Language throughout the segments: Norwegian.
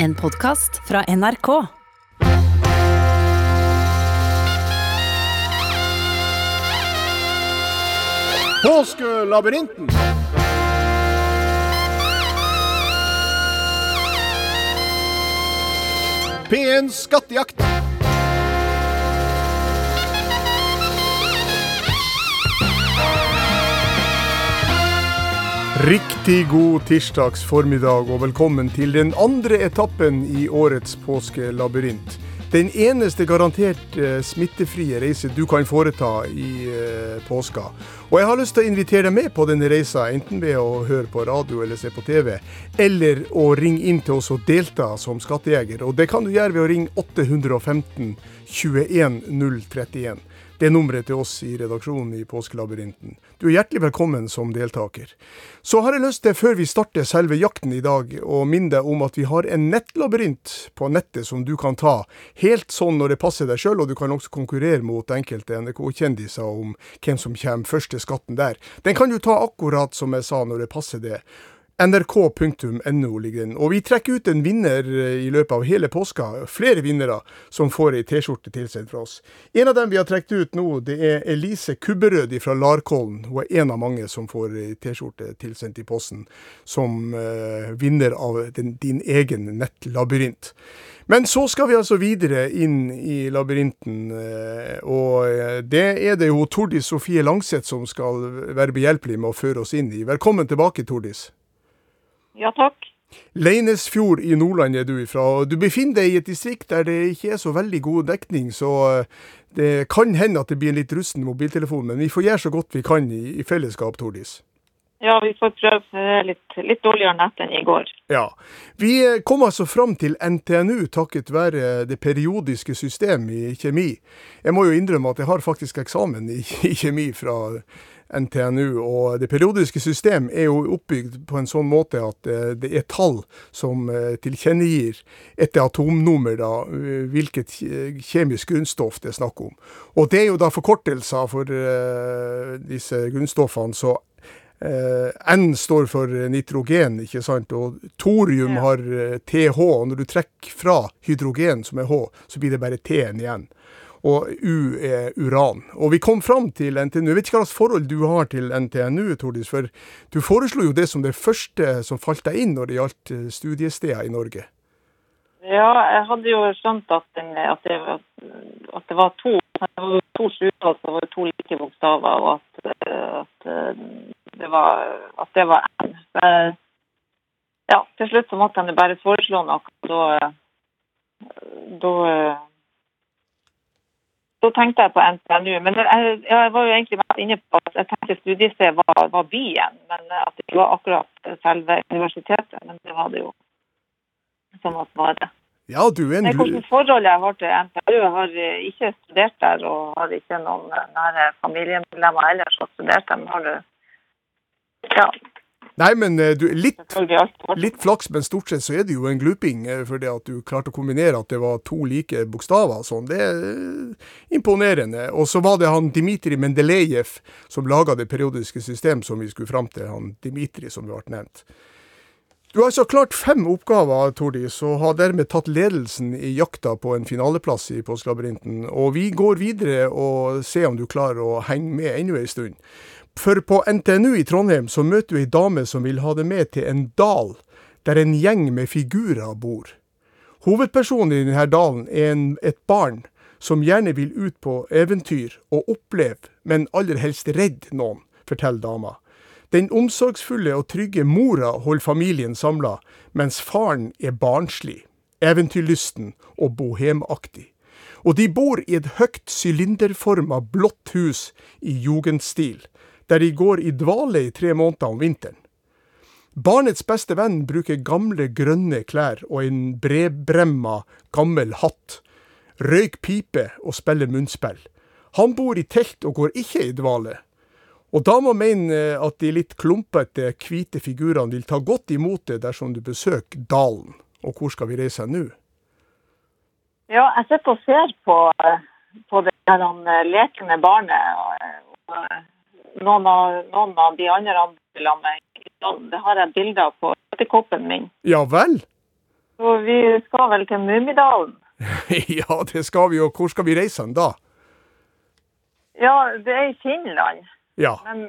En podkast fra NRK. Påskelabyrinten. P1 Skattejakt. Riktig god tirsdags formiddag og velkommen til den andre etappen i årets påskelabyrint. Den eneste garantert eh, smittefrie reise du kan foreta i eh, påska. Og jeg har lyst til å invitere deg med på denne reisa, enten ved å høre på radio eller se på TV, eller å ringe inn til oss og delta som skattejeger. Og det kan du gjøre ved å ringe 815 21 031. Det er nummeret til oss i redaksjonen i Påskelabyrinten. Du er hjertelig velkommen som deltaker. Så har jeg lyst til, før vi starter selve jakten i dag, å minne deg om at vi har en nettlabyrint på nettet som du kan ta, helt sånn når det passer deg sjøl, og du kan også konkurrere mot enkelte NRK-kjendiser om hvem som kommer først til skatten der. Den kan du ta akkurat som jeg sa, når det passer det. nrk.no ligger den. Og vi trekker ut en vinner eh, i løpet av hele påska. Flere vinnere som får ei T-skjorte tilsendt fra oss. En av dem vi har trukket ut nå, det er Elise Kubberød fra Larkollen. Hun er en av mange som får ei T-skjorte tilsendt i posten, som uh, vinner av den, din egen nettlabyrint. Men så skal vi altså videre inn i labyrinten, eh, og det er det jo Tordis Sofie Langseth som skal være behjelpelig med å føre oss inn i. Velkommen tilbake, Tordis. Ja, takk. Leinesfjord i Nordland er du ifra. og Du befinner deg i et distrikt der det ikke er så veldig god dekning, så eh, det kan hende at det blir en litt rusten mobiltelefon, men vi får gjøre så godt vi kan i, i fellesskap, Tordis. Ja, vi får prøve litt, litt dårligere nett enn i går. Ja. Vi kom altså fram til NTNU takket være det periodiske system i kjemi. Jeg må jo innrømme at jeg har faktisk eksamen i, i kjemi fra NTNU. Og det periodiske system er jo oppbygd på en sånn måte at eh, det er tall som eh, tilkjennegir etter atomnummer da, eh, hvilket kjemisk grunnstoff det er snakk om. Og det er jo da forkortelser for disse grunnstoffene. så N står for nitrogen, ikke sant. Og thorium ja. har TH. Og når du trekker fra hydrogen, som er H, så blir det bare T-en igjen og U er uran. Og vi kom fram til NTNU. Jeg vet ikke hva slags forhold du har til NTNU, Tordis, for du foreslo jo det som det første som falt deg inn når det gjaldt eh, studiesteder i Norge. Ja, jeg hadde jo skjønt at, den, at, det, at det, var to to slutall, det var to like bokstaver, og at, at, det var, at det var N. Ja, til slutt så måtte de bare foreslå noe. Da, da da tenkte jeg på NTNU. Men jeg, jeg, var jo egentlig mest inne på at jeg tenkte studiested var, var, byen, men at det ikke var akkurat selve universitetet. Men det var det jo som var svaret. Ja, du er en... Hvilket forhold jeg har til NTNU. Jeg har ikke studert der og har ikke noen nære familiemedlemmer ellers som har studert der. Men har du ja, Nei, men eh, du, litt, litt, flaks, men stort sett så er det jo en gluping. Eh, for det at du klarte å kombinere at det var to like bokstaver. Sånn. Det er eh, imponerende. Og så var det han Dmitrij Mendelejev som laga det periodiske system som vi skulle fram til. Han Dmitrij som ble nevnt. Du har altså klart fem oppgaver, Tordis, og har dermed tatt ledelsen i jakta på en finaleplass i Postlabyrinten. Og vi går videre og ser om du klarer å henge med enda en stund. For på NTNU i Trondheim så møter du ei dame som vil ha deg med til en dal der en gjeng med figurer bor. Hovedpersonen i denne dalen er en, et barn som gjerne vil ut på eventyr og oppleve, men aller helst redde noen, forteller dama. Den omsorgsfulle og trygge mora holder familien samla, mens faren er barnslig, eventyrlysten og bohemaktig. Og de bor i et høyt sylinderforma blått hus i jugendstil der de går i dvale i tre måneder om vinteren. Barnets beste venn bruker gamle, grønne klær og en bredbremma, gammel hatt. Røyk pipe og spiller munnspill. Han bor i telt og går ikke i dvale. Og dama mener at de litt klumpete, hvite figurene vil ta godt imot det dersom du besøker dalen. Og hvor skal vi reise nå? Ja, jeg sitter og ser på, på det der lekende barnet. Og, noen av, noen av de andre dalen. Det har jeg bilder på edderkoppen min. Ja vel? Så vi skal vel til Mummidalen? ja, det skal vi jo. Hvor skal vi reise hen da? Ja, det er i Finland. Ja. Men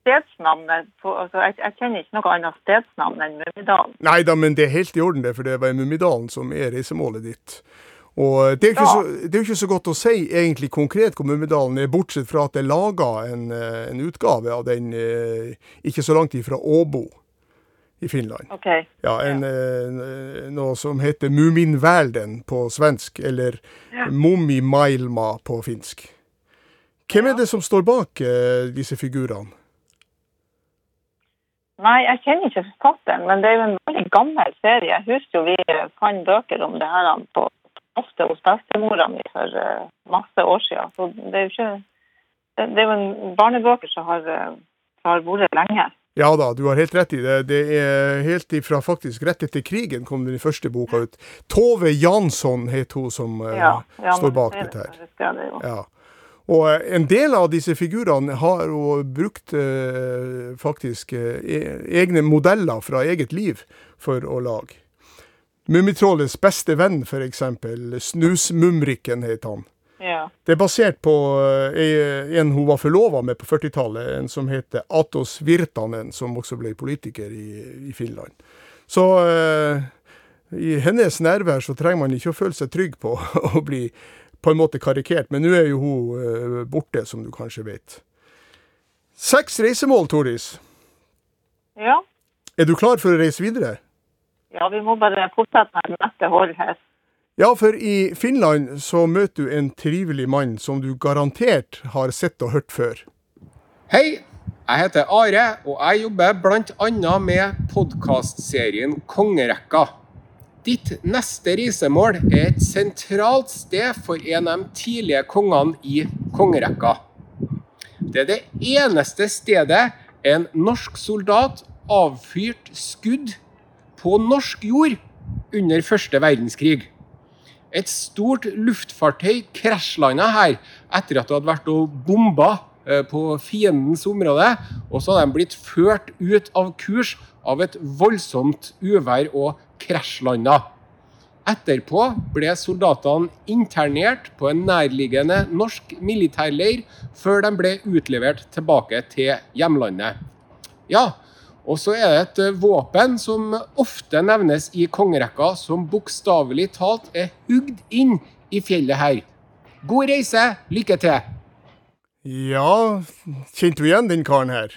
stedsnavnet på, altså, jeg, jeg, kjenner ikke noe annet stedsnavn enn Mummidalen. Nei da, men det er helt i orden, det, for det var Mummidalen som er reisemålet ditt. Og det er, ja. så, det er jo ikke så godt å si egentlig konkret hvor Mummidalen er, bortsett fra at det er laga en, eh, en, utgave av den eh, ikke så langt ifra Åbo i Finland. Okay. Ja, en, eh, noe som heter Muminvälden på svensk, eller ja. Mumimailma på finsk. Hvem er det som står bak eh, disse figurene? Nei, jeg kjenner ikke forfatteren, men det er jo en veldig gammel serie. Jeg husker jo vi fant bøker om det her på ofte hos bestemora mi for uh, masse år siden. Så det er jo ikke Det, det er jo en barnebøker som har, uh, har vært lenge. Ja da, du har helt rett i det. Det er helt ifra faktisk rett etter krigen kom den første boka ut. Tove Jansson het hun som uh, ja, ja, står bak dette her. Det, ja. Og en del av disse figurene har jo brukt eh, faktisk eh, egne modeller fra eget liv for å lage. Mummitrollets beste venn, f.eks. Snusmumrikken het han. Ja. Det er basert på eh, en hun var forlova med på 40-tallet, en som heter Atos Virtanen, som også ble politiker i, i Finland. Så uh, i hennes nærvær så trenger man ikke å føle seg trygg på å bli på en måte karikert, men nå er jo hun uh, borte, som du kanskje vet. Seks reisemål, Toris. Ja. Er du klar for å reise videre? Ja, vi må bare fortsette med neste hold her. Ja, for i Finland så møter du en trivelig mann som du garantert har sett og hørt før. Hei, jeg heter Are, og jeg jobber bl.a. med podkastserien Kongerekka. Ditt neste reisemål er et sentralt sted for en av de tidlige kongene i kongerekka. Det er det eneste stedet en norsk soldat avfyrte skudd på norsk jord under første verdenskrig. Et stort luftfartøy krasjlanda her etter at det hadde vært og bomba eh, på fiendens område. Og så hadde de blitt ført ut av kurs av et voldsomt uvær og krasjlanda. Etterpå ble soldatene internert på en nærliggende norsk militærleir, før de ble utlevert tilbake til hjemlandet. Ja, og så er det et våpen som ofte nevnes i kongerekka, som bokstavelig talt er hugd inn i fjellet her. God reise, lykke til! Ja, kjente du igjen den karen her?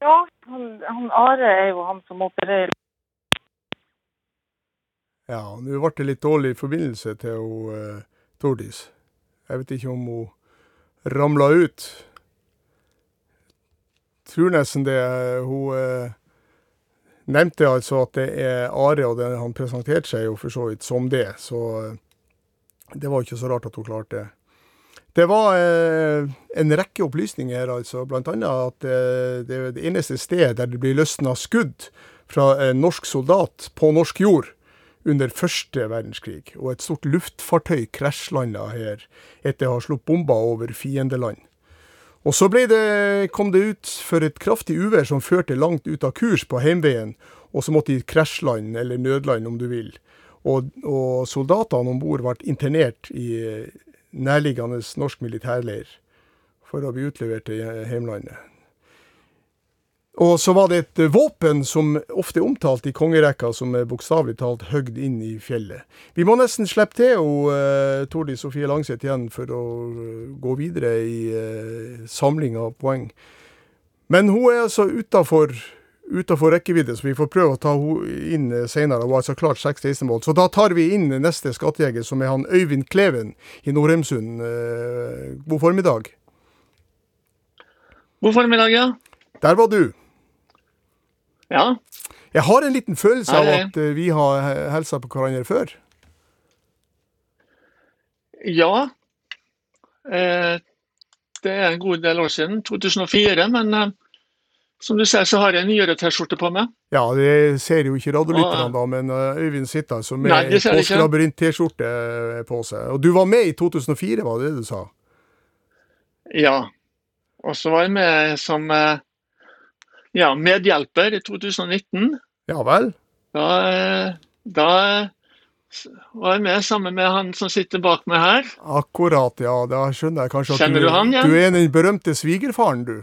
Ja, han, han Are er jo han som opererer. Ja, nå ble det litt dårlig forbindelse til hun, uh, Tordis. Jeg vet ikke om hun ramla ut tror nesten det. Hun eh, nevnte altså at det er Are, og det, han presenterte seg jo for så vidt som det. Så eh, det var ikke så rart at hun klarte det. Det var eh, en rekke opplysninger her, altså. Blant annet at eh, det er det eneste stedet der det blir løsna skudd fra en norsk soldat på norsk jord under første verdenskrig. Og et stort luftfartøy krasjlanda her etter å ha slått bomber over fiendeland. Og så det, kom det ut for et kraftig uvær som førte langt ut av kurs på heimveien, og så måtte de krasjland, eller nødland om du vil. Og, og soldatene om bord ble internert i nærliggende norsk militærleir for å bli utlevert til heimlandet. Og så var det et våpen som ofte er omtalt i kongerekka, som er bokstavelig talt høgd inn i fjellet. Vi må nesten slippe til og, uh, Tordi Sofie Langseth igjen for å uh, gå videre i uh, samling av poeng. Men hun er altså utafor utenfor rekkevidde, så vi får prøve å ta henne inn senere. Hun har altså klart 16 mål. Så da tar vi inn neste skattejeger, som er han Øyvind Kleven i Norheimsund. God formiddag. God formiddag, ja. Der var du. Ja. Jeg har en liten følelse av at uh, vi har hilsa på hverandre før. Ja. Eh, det er en god del år siden. 2004. Men eh, som du ser, så har jeg nyere T-skjorte på meg. Ja, det ser jo ikke radiolytterne da, men uh, Øyvind sitter altså med Påskelabyrint-T-skjorte på seg. Og du var med i 2004, var det det du sa? Ja. Og så var jeg med som uh, ja, medhjelper i 2019. Ja vel? Da, da var jeg med sammen med han som sitter bak meg her. Akkurat, ja. Da skjønner jeg kanskje at Kjenner du, du han, ja? du er den berømte svigerfaren, du.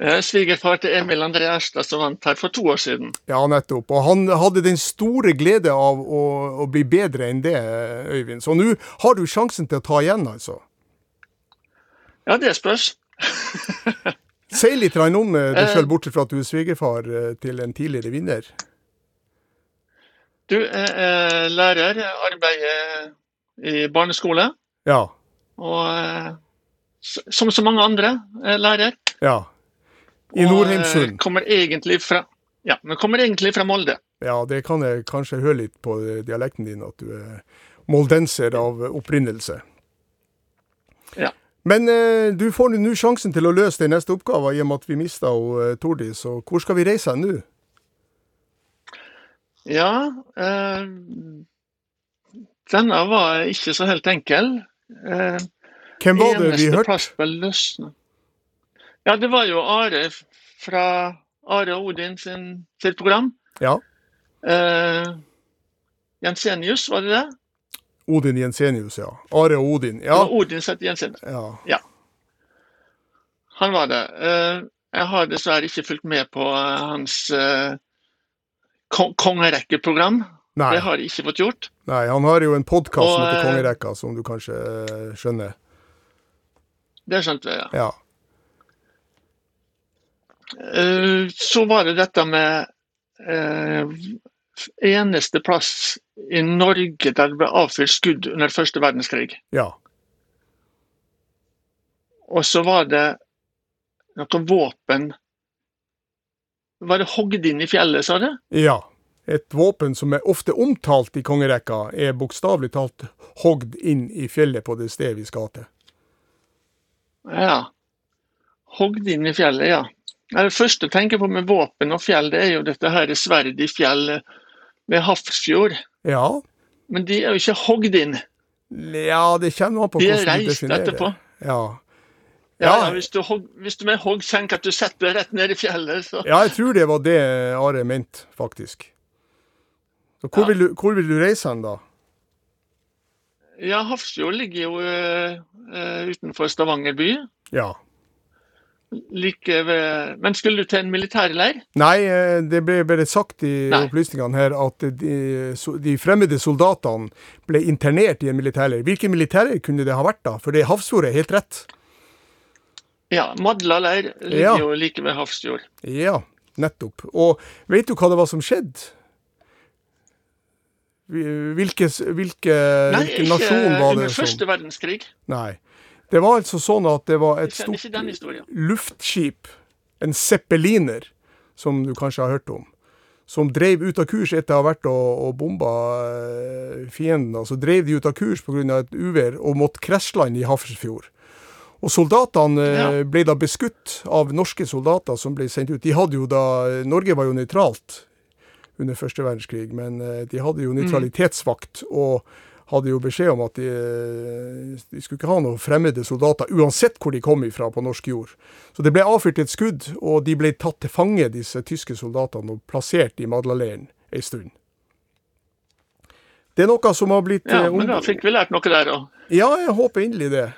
Er Svigerfar til Emil André Erstad som vant her for to år siden. Ja, nettopp. Og han hadde den store glede av å, å bli bedre enn det, Øyvind. Så nå har du sjansen til å ta igjen, altså. Ja, det spørs. Si litt om eh, deg Eh. sjøl, bortsett fra at du er svigerfar eh, til en tidligere vinner. Du er lærer, arbeider i barneskole. Ja. Og som så mange andre er lærer. Ja. I Nordheimsund. Kommer egentlig fra ja, men kommer egentlig fra Molde. Ja, det kan jeg kanskje høre litt på dialekten din, at du er moldenser av opprinnelse. Ja. Men eh, du får nå sjansen til å løse den neste oppgaven, i og med at vi mista eh, Tordis. Og hvor skal vi reise nå? Ja, eh, denne var ikke så helt enkel. Eh, Hvem var det vi hørte? Ja, det var jo Are fra Are Odin sin, sitt program. Ja. Eh, Jensenius, var det det? Odin Jensenius, ja. Are og Odin. Ja. Ja. Odin het Jensenius. ja. Han var det. Eh, jeg har dessverre ikke fulgt med på eh, hans eh, kon kongerekkeprogram. Nei, Det har jeg ikke fått gjort. nei, han har jo en podkast som heter Kongerekka, som du kanskje skjønner. Det skjønte jeg, ja. Ja. Så var det dette med eneste plass i Norge der det ble avfyrt skudd under første verdenskrig. Ja. Og så var det noe våpen Var det hogd inn i fjellet, sa du? Ja. Et våpen som er ofte omtalt i kongerekka, er bokstavelig talt hogd inn i fjellet på det stedet vi skal til. Ja. Hogd inn i fjellet, ja. Ja, Det første jeg tenker på med våpen og fjell, det er jo dette her sverdet i fjell ved Hafrsfjord. Ja. Men de er jo ikke hogd inn. Ja, det kommer an på hvordan du definerer det. De er reist etterpå. Ja, Ja. ja, hvis, du hvis du med hogg tenker at du setter deg rett ned i fjellet, så ja, jeg tror det var det Are mente, faktisk. Så hvor, Ja. vil du, hvor vil du reise hen, da? Ja, Hafrsfjord ligger jo uh, utenfor Stavanger by. Ja. Like ved Men skulle du til en militærleir? Nei, eh, det ble bare sagt i Nei. opplysningene her at de, de fremmede soldatene ble internert i en militærleir. Hvilken militærleir kunne det ha vært, da? For det Hafrsfjord er helt rett. Ja, Madla leir ligger Ja. jo like ved Hafrsfjord. Ja, nettopp. Og vet du hva det var som skjedde? Hvilke, hvilke, Nei, hvilken nasjon var under ikke under første verdenskrig. Nei. Det var altså sånn at det var et stort luftskip, en zeppeliner, som du kanskje har hørt om, som drev ut av kurs etter å ha vært og, og bomba eh, fienden. Så drev de ut av kurs pga. et uvær og måtte krasjlande i Hafrsfjord. Og soldatene eh, Ja. ble da beskutt av norske soldater som ble sendt ut. De hadde jo da Norge var jo nøytralt under første verdenskrig, men eh, de hadde jo nøytralitetsvakt. og hadde jo beskjed om at de, de skulle ikke ha noen fremmede soldater, uansett hvor de kom ifra på norsk jord. Så det ble avfyrt et skudd, og de ble tatt til fange, disse tyske soldatene, og plassert i Madlaleiren ei stund. Det er noe som har blitt Ja, eh, men da fikk vi lært noe der òg. Ja, jeg håper inderlig det.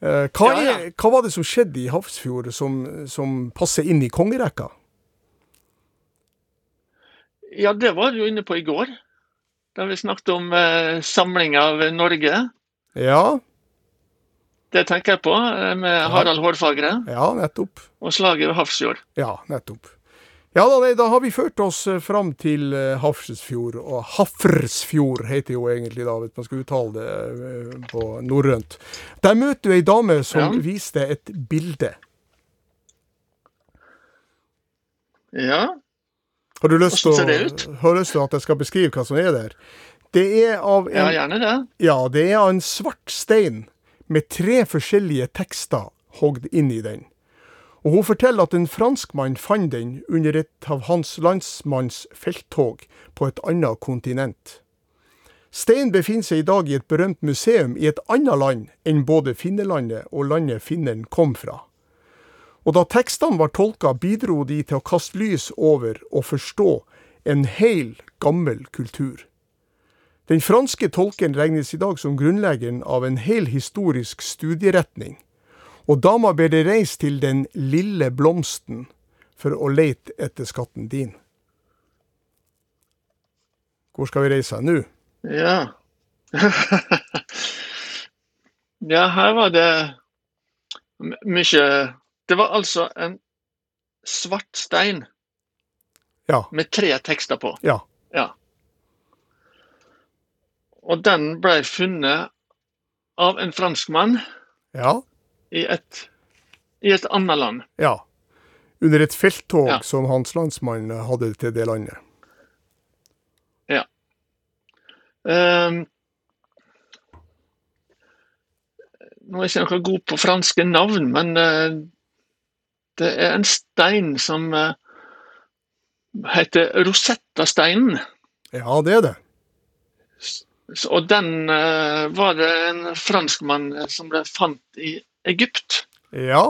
Eh, hva, Ja, ja. Er, hva var det som skjedde i Hafrsfjord som, som passer inn i kongerekka? Ja, det var du inne på i går. Da vi snakket om eh, samling av Norge. Ja, Det tenker jeg på, eh, med Harald Hårfagre ja, nettopp. og slaget ved Hafrsfjord. Ja, nettopp. Ja da, nei, da har vi ført oss eh, fram til eh, Hafrsfjord, og Hafrsfjord heter jo egentlig da, hvis man skal uttale det på norrønt. Der møter du ei dame som Ja. viste et bilde. Ja, Har du lyst til å- at jeg skal beskrive hva som er der? Det er av ja en, gjerne det. ja, det er av en svart stein med tre forskjellige tekster hogd inn i den. Og hun forteller at en franskmann fant den under et av hans landsmanns felttog på et annet kontinent. Steinen befinner seg i dag i et berømt museum i et annet land enn både Finnelandet og landet finneren kom fra. Og da tekstene var tolka, bidro de til å kaste lys over og forstå en hel, gammel kultur. Den franske tolken regnes i dag som grunnleggeren av en hel historisk studieretning, og dama ber deg reise til den lille blomsten for å leite etter skatten din. Hvor skal vi reise nå? Ja. ja, her var det mye Det var altså en svart stein ja. med tre tekster på. Ja. ja. Og den ble funnet av en franskmann ja. i, et, i et annet land. Ja. Under et felttog ja. som hans landsmann hadde til det landet. Ja. Um, nå er jeg ikke noe god på franske navn, men uh, det er en stein som uh, heter Rosetta-steinen. Ja, det er det. Og den uh, var det en franskmann som ble fant i Egypt. Ja.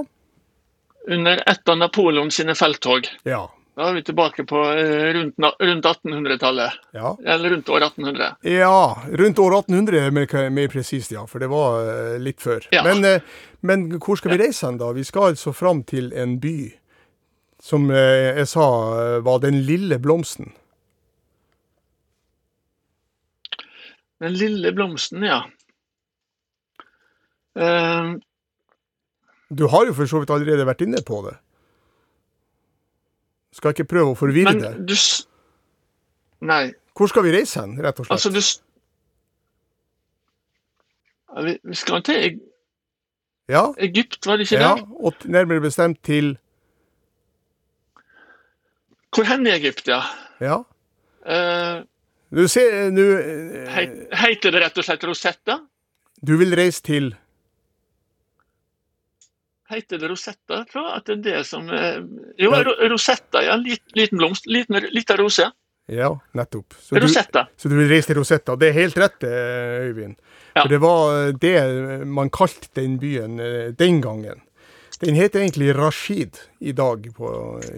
Under et av Napoleon sine felttog. Ja. Da er vi tilbake på uh, rundt, rundt 1800-tallet. Ja. Eller rundt år 1800. Ja, rundt år 1800 er mer, mer presist, ja. For det var uh, litt før. Ja. Men, men, hvor skal vi reise hen, da? Vi skal altså fram til en by som jeg sa var den lille blomsten. Den lille blomsten, ja. Uh, du har jo for så vidt allerede vært inne på det. Skal ikke prøve å forvirre men deg. Du... Nei. Hvor skal vi reise hen, rett og slett? Altså, du... Ja, vi, vi skal til Eg... ja. Egypt, var det ikke ja, det? Og nærmere bestemt til Hvor hen i Egypt, ja. Ja. Uh, du ser nå uh, Heter det rett og slett Rosetta? Du vil reise til Heter det Rosetta? Jeg tror at det er det som uh, Jo. Rosetta, ja. Liten, liten blomst. Liten, liten rose. Ja, nettopp. Så Rosetta. Du, så du vil reise til Rosetta. Det er helt rett, Øyvind. Ja. For det var det man kalte den byen den gangen. Den heter egentlig Rashid i dag på,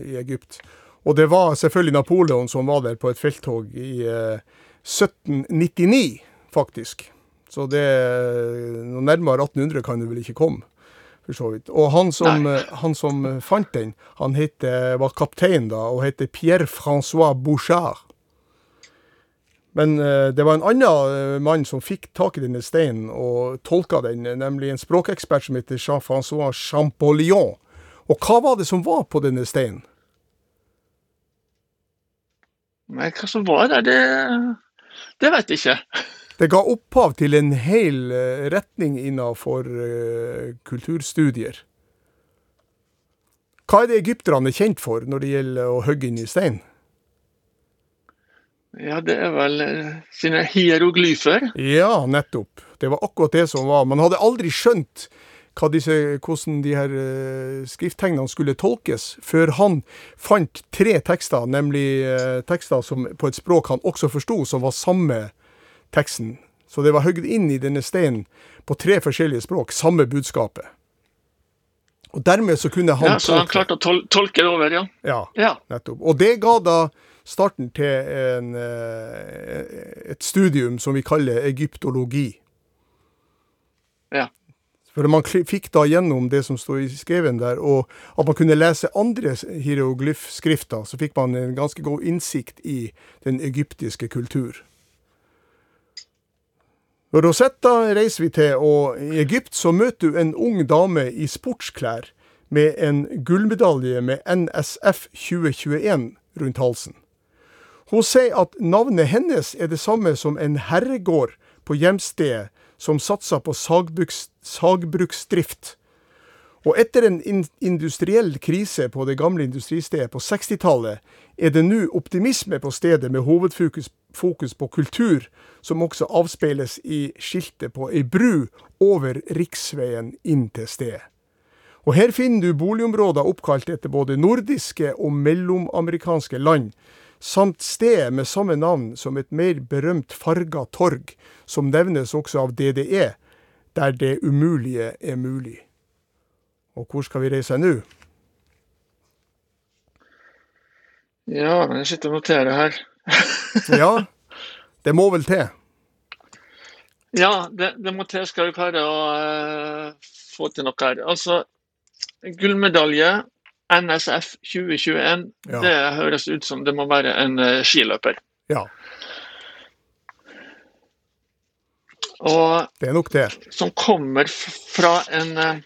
i Egypt. Og det var selvfølgelig Napoleon som var der på et felttog i eh, 1799, faktisk. Så det noe nærmere 1800 kan du vel ikke komme, for så vidt. Og han som, han som fant den, han het, var kaptein da, og heter Pierre-Francois Bouchard. Men eh, det var en annen mann som fikk tak i denne steinen og tolka den, nemlig en språkekspert som heter Jean-Francois Champollion. Og hva var det som var på denne steinen? Nei, hva som var der, det, det vet jeg ikke. Det ga opphav til en hel retning innenfor uh, kulturstudier. Hva er det egypterne er kjent for når det gjelder å hogge inn i stein? Ja, det er vel sine hieroglyfer. Ja, nettopp. Det var akkurat det som var. Man hadde aldri skjønt disse, hvordan de her skrifttegnene skulle tolkes, før han fant tre tekster, nemlig tekster som, på et språk han også forsto, som var samme teksten. Så det var hogd inn i denne steinen på tre forskjellige språk, samme budskapet. Og dermed så kunne han Ja, Så han klarte å tol tolke det over, ja. ja. ja. Nettopp. Og det ga da starten til en, uh, et studium som vi kaller egyptologi. Ja. For man fikk da gjennom det som står i skreven der, og at man kunne lese andre hieroglyfskrifter, så fikk man en ganske god innsikt i den egyptiske kultur. Rosetta reiser vi til, og i Egypt så møter du en ung dame i sportsklær med en gullmedalje med NSF 2021 rundt halsen. Hun sier at navnet hennes er det samme som en herregård på hjemstedet som satser på sagbruks, sagbruksdrift. Og etter en in industriell krise på det gamle industristedet på 60-tallet, er det nå optimisme på stedet med hovedfokus fokus på kultur, som også avspeiles i skiltet på ei bru over riksveien inn til stedet. Og her finner du boligområder oppkalt etter både nordiske og mellomamerikanske land, samt sted med samme navn som et mer berømt farga torg, som nevnes også av DDE, der det umulige er mulig. Og hvor skal vi reise nå? Ja, jeg sitter og noterer her. Ja, det må vel til? Ja, det, det må til skal vi klare å uh, få til noe her. Altså, gullmedalje NSF 2021, ja. det høres ut som det må være en uh, skiløper. Ja. Og, det er nok det. Som kommer fra en uh,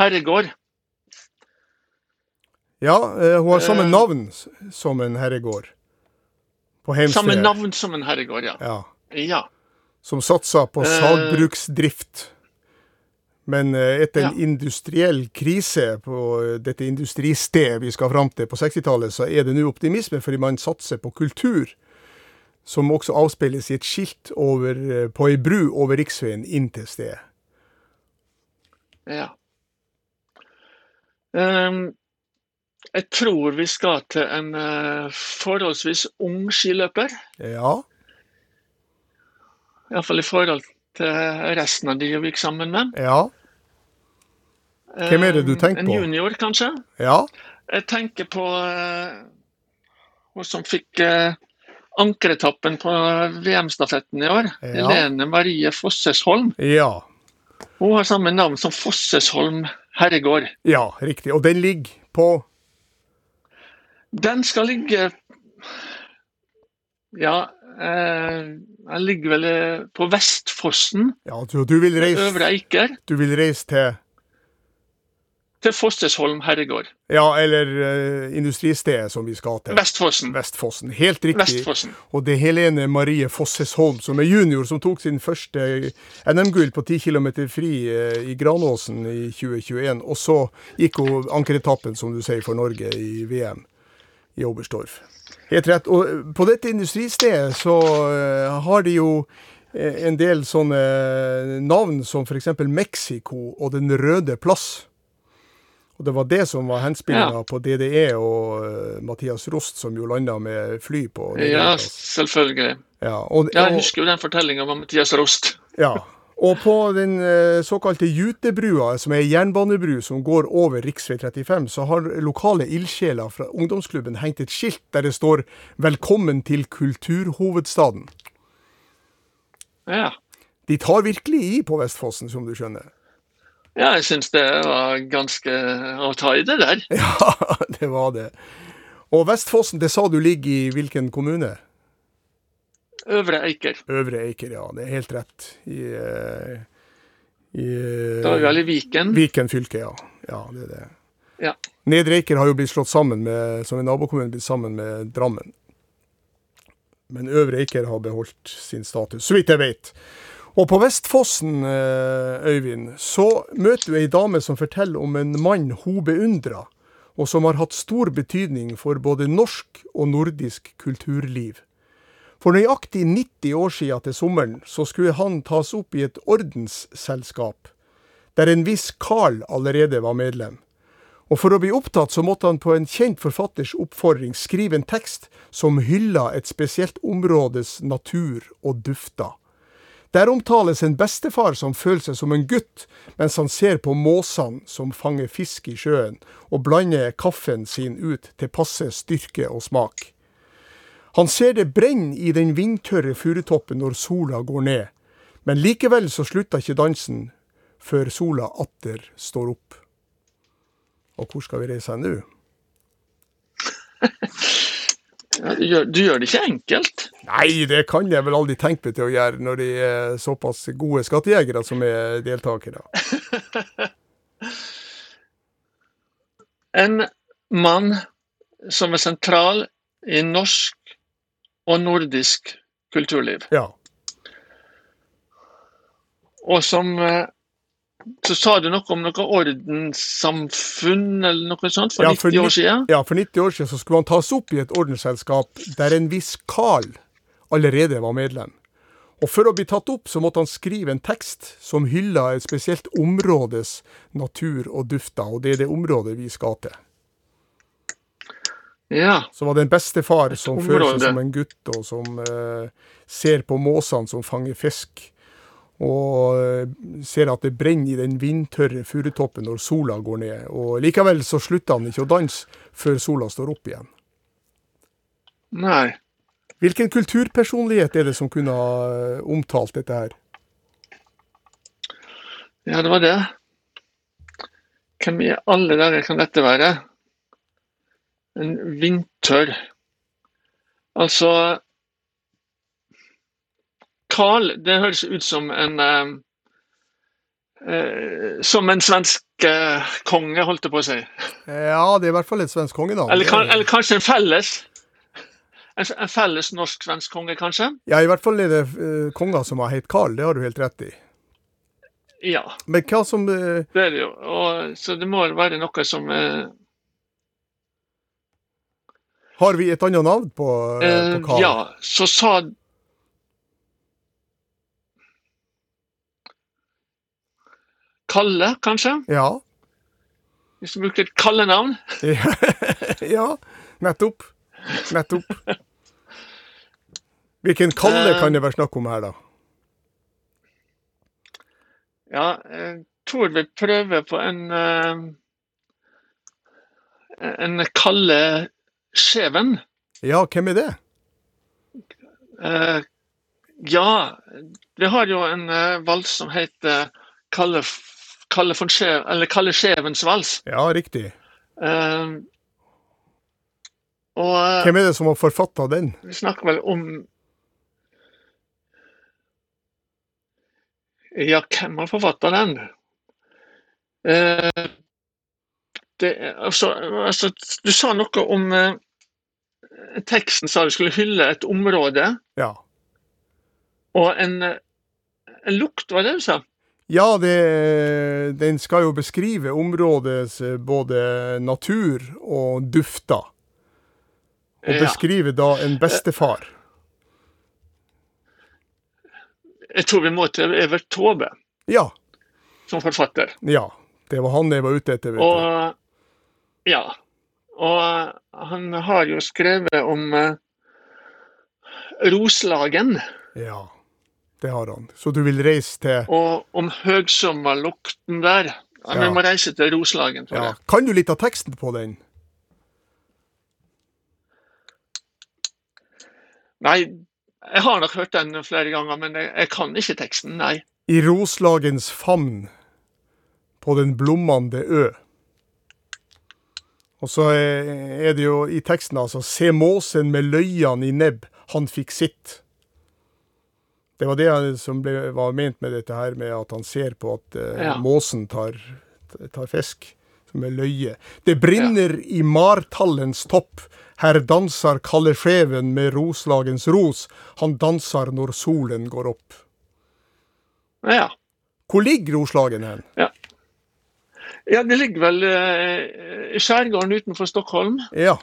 herregård. Ja, hun har samme navn som en herregård. På heimstedet. Samme navn som en herregård, ja. ja. ja. Som satsa på sagbruksdrift. Men eh, etter en ja. industriell krise på eh, dette industristedet vi skal fram til på 60-tallet, så er det nå optimisme fordi man satser på kultur. Som også avspeiles i et skilt over, eh, på ei bru over riksveien inn til stedet. Ja. Um, jeg tror vi skal til en uh, forholdsvis ung skiløper. Ja. Iallfall i forhold til resten av de vi gikk sammen med. Ja. Hvem er det du tenker på? En junior, kanskje. Ja. Jeg tenker på uh, hun som fikk ankeretappen på VM-stafetten i år. Ja. Helene Marie Fossesholm. Ja. Hun har samme navn som Fossesholm herregård. Ja, riktig. Og den ligger på Den skal ligge Ja, Eh, den ligger vel eh, på Vestfossen. Ja, du, du vil reise Øvre Eiker. Du vil reise til Til Fossesholm herregård. Ja, eller uh, industristedet som vi skal til. Vestfossen. Vestfossen, Helt riktig. Vestfossen. Og det er Helene Marie Fossesholm som er junior, som tok sin første NM-gull på 10 km fri uh, i Granåsen i 2021. Og så gikk hun ankeretappen, som du sier, for Norge i VM i Oberstdorf. Helt rett. Og på dette industristedet så uh, har de jo uh, en del sånne navn som f.eks. Mexico og Den røde plass. Og det var det som var henspillinga ja. på DDE og uh, Mathias Rost, som jo landa med fly på Ja, selvfølgelig. Ja, og, ja, jeg husker jo den fortellinga om Mathias Rost. Ja, og på den eh, såkalte Jutebrua, som er ei jernbanebru som går over rv. 35, så har lokale ildsjeler fra ungdomsklubben hengt et skilt der det står 'Velkommen til kulturhovedstaden'. Ja. De tar virkelig i på Vestfossen, som du skjønner. Ja, jeg syns det var ganske å ta i det der. Ja, det var det. Og Vestfossen, det sa du ligger i hvilken kommune? Øvre Eiker. Øvre Eiker, ja. Det er helt rett. I, uh, i Da er vi alle i Viken. Viken fylke, ja. Ja, det er det. Ja. Nedre Eiker har jo blitt slått sammen med, som en nabokommune, blitt sammen med Drammen. Men Øvre Eiker har beholdt sin status, så vidt jeg vet. Og på Vestfossen, eh, Øyvind, så møter du ei dame som forteller om en mann hun beundrer, og som har hatt stor betydning for både norsk og nordisk kulturliv. For nøyaktig 90 år siden til sommeren så skulle han tas opp i et ordensselskap, der en viss Carl allerede var medlem. Og for å bli opptatt så måtte han på en kjent forfatters oppfordring skrive en tekst som hylla et spesielt områdes natur og dufter. Der omtales en bestefar som føler seg som en gutt, mens han ser på måsene som fanger fisk i sjøen, og blander kaffen sin ut til passe styrke og smak. Han ser det brenne i den vindtørre furutoppen når sola går ned, men likevel så slutter ikke dansen før sola atter står opp. Og hvor skal vi reise hen nå? du, gjør, du gjør det ikke enkelt? Nei, det kan jeg vel aldri tenke meg til å gjøre når de er såpass gode skattejegere som er deltakere. en mann som er sentral i norsk og nordisk kulturliv. Ja. Og som eh, Så sa du noe om noe ordenssamfunn eller noe sånt for, ja, for 90 år siden? Ja, for 90 år siden så skulle han tas opp i et ordensselskap der en viss Carl allerede var medlem. Og For å bli tatt opp så måtte han skrive en tekst som hylla et spesielt områdes natur og dufter, og det er det området vi skal til. Ja. Så var en bestefar som føler seg som en gutt, og som eh, ser på måsene som fanger fisk. Og uh, ser at det brenner i den vindtørre furutoppen når sola går ned. Og likevel så slutter han ikke å danse før sola står opp igjen. Nei. Hvilken kulturpersonlighet er det som kunne ha eh, omtalt dette her? Ja, det var det. Hvem i alle dager kan dette være? En vindtørr Altså Karl, det høres ut som en eh, eh, Som en svensk eh, konge, holdt jeg på å si. Ja, det er i hvert fall en svensk kongenavn. Eller, kan, eller kanskje en felles? En, en felles norsk-svensk konge, kanskje? Ja, i hvert fall er det uh, konger som har hett Karl, det har du helt rett i. Ja. Men hva som uh... Det er det jo. Og, så det må være noe som uh... Har vi et annet navn på, på Carl? Ja, så sa Kalle, kanskje? Ja. Hvis du brukte et kallenavn? ja, nettopp. Nettopp. Hvilken Kalle kan det være snakk om her, da? Ja, jeg tror vi prøver på en En Kalle Skjeven. Ja, hvem er det? Uh, ja, vi har jo en uh, vals som heter Kalle, Kalle, Skjev, eller Kalle Skjevens vals. Ja, riktig. Uh, og, Hvem er det som har forfatta den? Vi snakker vel om Ja, hvem har forfatta den? Det, altså, altså, du sa noe om Teksten sa du skulle hylle et område. Ja. Og en, en lukt, var det du sa? Ja, det, den skal jo beskrive områdets både natur og dufter. Og beskrive da en bestefar. Jeg tror vi må til Evert Taube ja. som forfatter. Ja. Det var han jeg var ute etter. vet og, Ja. Og han har jo skrevet om uh, Roslagen. Ja, det har han. Så du vil reise til Og om høgsommerlukten der. Ja, Vi må reise til Roslagen. Ja. Kan du litt av teksten på den? Nei, jeg har nok hørt den flere ganger, men jeg, jeg kan ikke teksten, nei. I Roslagens famn, på den blommande ø. Og så er det jo i teksten altså Se måsen med løyan i nebb, han fikk sitt. Det var det som ble, var ment med dette her med at han ser på at eh, ja. måsen tar, tar, fisk med løye. Det brinner ja. i martallens topp, her danser Kalleskjeven med Roslagens ros, han danser når solen går opp. Ja. Hvor ligger Roslagen hen? Ja. Ja, det ligger vel uh, i skjærgården utenfor Stockholm. Ja,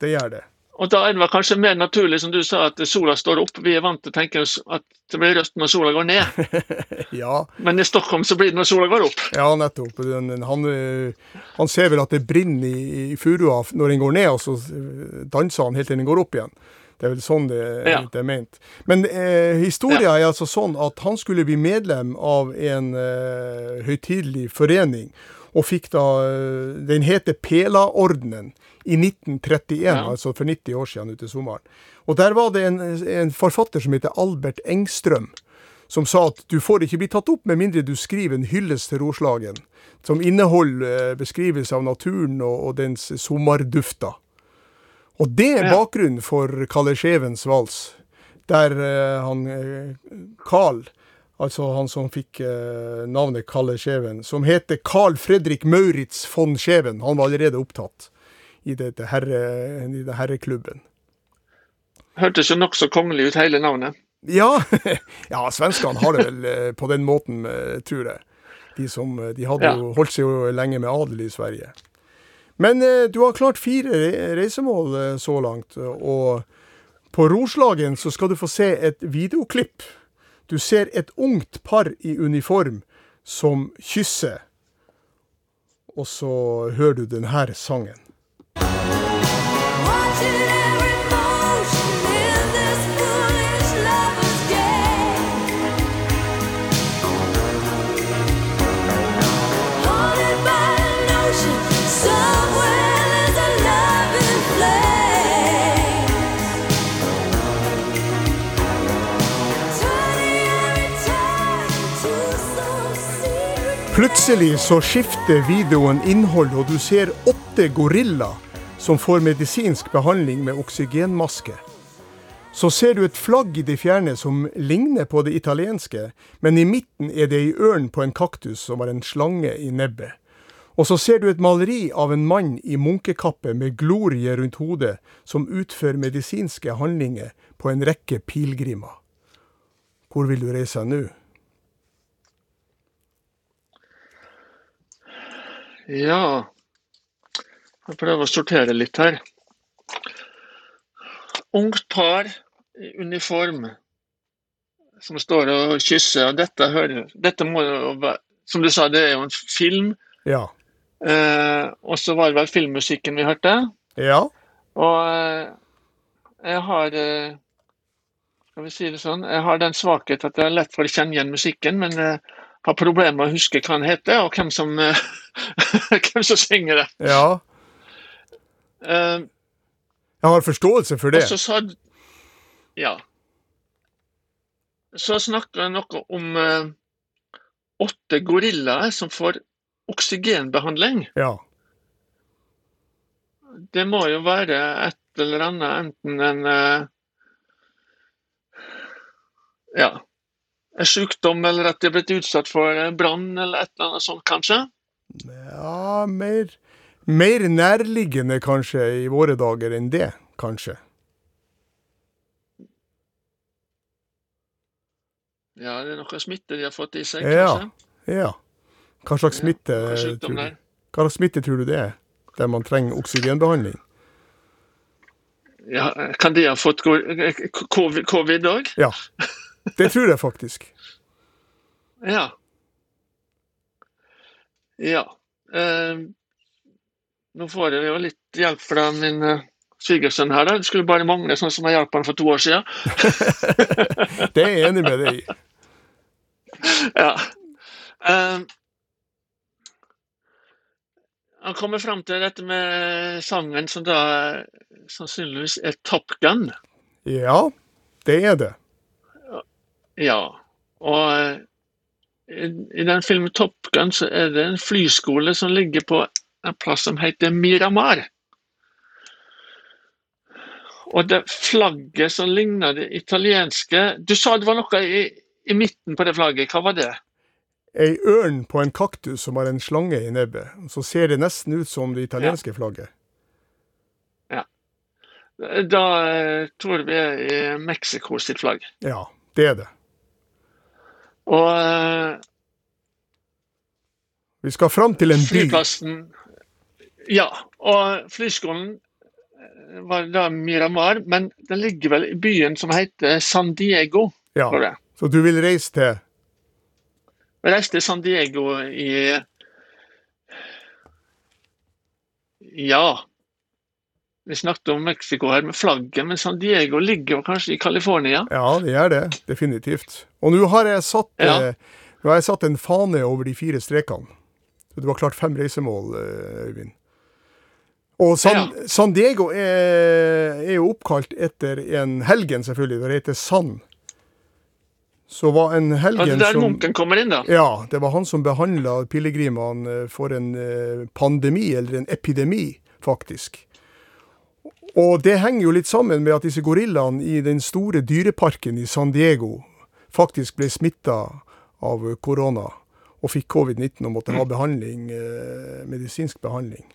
det gjør det. Og da er det kanskje mer naturlig, som du sa, at sola står opp. Vi er vant til å tenke at det blir røst når sola går ned. ja. Men i Stockholm så blir det når sola går opp. Ja, nettopp. Han, han ser vel at det brenner i, i furua når den går ned, og så danser han helt til den går opp igjen. Det er vel sånn det, ja. det er ment. Men eh, historia ja. er altså sånn at han skulle bli medlem av en eh, høytidelig forening, og fikk da Den heter Pelaordenen i 1931, ja. altså for 90 år siden ute i sommeren. Og der var det en, en, forfatter som heter Albert Engstrøm, som sa at du får ikke bli tatt opp med mindre du skriver en hyllest til Roslagen, som inneholder beskrivelse av naturen og, og dens sommerdufter. Og det er bakgrunnen for Kalle Skjevens vals, der uh, han Carl Altså han som fikk eh, navnet Kalle Skjeven, som heter Carl Fredrik Maurits von Skjeven. Han var allerede opptatt i dette herre, i det herreklubben. Hørtes jo nokså kongelig ut, hele navnet. Ja, ja svenskene har det vel uh, på den måten, uh, tror jeg. De, som, de hadde ja. jo, holdt seg jo lenge med adel i Sverige. Men du har klart fire reisemål så langt, og på Roslagen så skal du få se et videoklipp du ser et ungt par i uniform som kysser, og så hører du denne sangen. Plutselig så skifter videoen innhold, og du ser åtte gorillaer som får medisinsk behandling med oksygenmaske. Så ser du et flagg i det fjerne som ligner på det italienske, men i midten er det ei ørn på en kaktus som har en slange i nebbet. Og så ser du et maleri av en mann i munkekappe med glorie rundt hodet, som utfører medisinske handlinger på en rekke pilegrimer. Hvor vil du reise nå? Ja Jeg prøver å sortere litt her. Ungt par i uniform som står og kysser. og Dette, hører, dette må jo være Som du sa, det er jo en film. Ja. Eh, og så var det vel filmmusikken vi hørte. Ja. Og eh, jeg har eh, Skal vi si det sånn Jeg har den svakhet at det er lett for å kjenne igjen musikken, men jeg har problemer med å huske hva den heter, og hvem som, eh, hvem som synger det. Ja. Uh, Jeg har forståelse for det. og så sa Ja. Så snakker jeg noe om uh, åtte gorillaer som får oksygenbehandling. Ja. Det må jo være et eller annet, enten en uh, Ja. En sykdom, eller at de er blitt utsatt for brann, eller et eller annet sånt, kanskje. Ja, mer, mer nærliggende kanskje i våre dager enn det, kanskje. Ja, det er noe smitte de har fått i seg, Ja. kanskje. Ja. Hva slags smitte, Hva tror du? Hva slags smitte tror du det er? Der man trenger oksygenbehandling? Ja, kan de ha fått covid òg? Ja. Det tror jeg faktisk. Ja. Ja. Eh, nå får jeg jo litt hjelp fra min eh, svigersønn her. da. Det skulle bare mangle, sånn som jeg hjalp han for to år siden. Det er jeg enig med deg i. Ja. Eh, han kommer fram til dette med sangen som da sannsynligvis er Top Gun. Ja, det er det. Ja. Og eh, i, den filmen Top Gun så er det en flyskole som ligger på en plass som heter Miramar. Og det flagget som ligner det italienske Du sa det var noe i, i midten på det flagget. Hva var det? Ei ørn på en kaktus som har en slange i nebbet. Så ser det nesten ut som det italienske flagget. Ja. Da eh, tror vi er i Mexico sitt flagg. Ja, det er det. Og eh, Vi skal fram til en by. Ja. Og flyskolen eh, var da Miramar, men den ligger vel i byen som heter San Diego. Ja. Så du vil reise til Jeg reiste til San Diego i Ja. Vi snakket om Mexico her med flagget, men San Diego ligger kanskje i California? Ja, det gjør det. Definitivt. Og nå har satt, Ja. eh, nå har jeg satt en fane over de fire strekene. Så du har klart fem reisemål, eh, Øyvind. Og San, San Diego er, er jo oppkalt etter en helgen, selvfølgelig. Det heter San. Så var en Ja, helgen det er der som munken kommer inn, da. Ja, det var han som behandla pilegrimene eh, for en eh, pandemi, eller en epidemi, faktisk. Og det henger jo litt sammen med at disse gorillaene i den store dyreparken i San Diego faktisk ble smitta av korona og fikk covid-19 og måtte ha behandling, eh, medisinsk behandling.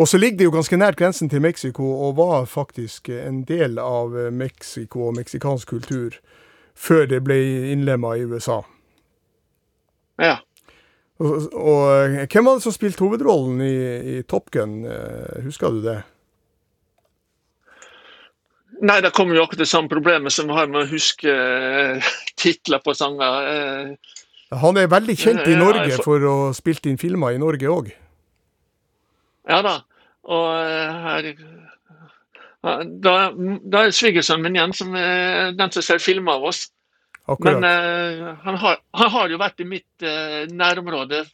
Og så ligger det jo ganske nært grensen til Mexico, og var faktisk en del av eh, Mexico og meksikansk kultur før det ble innlemma i USA. Ja. Og, og hvem var det som spilte hovedrollen i, i Top Gun, eh, husker du det? Nei, det kommer jo akkurat det samme problemet som vi har med å huske eh, titler på sanger. Eh, Han er veldig kjent i Norge for å ha spilt inn filmer i Norge òg. Ja da. Og her Da, da er svigersønnen min igjen som er den som ser filmer av oss. Akkurat. Men uh, han, har, han har jo vært i mitt uh, nærområde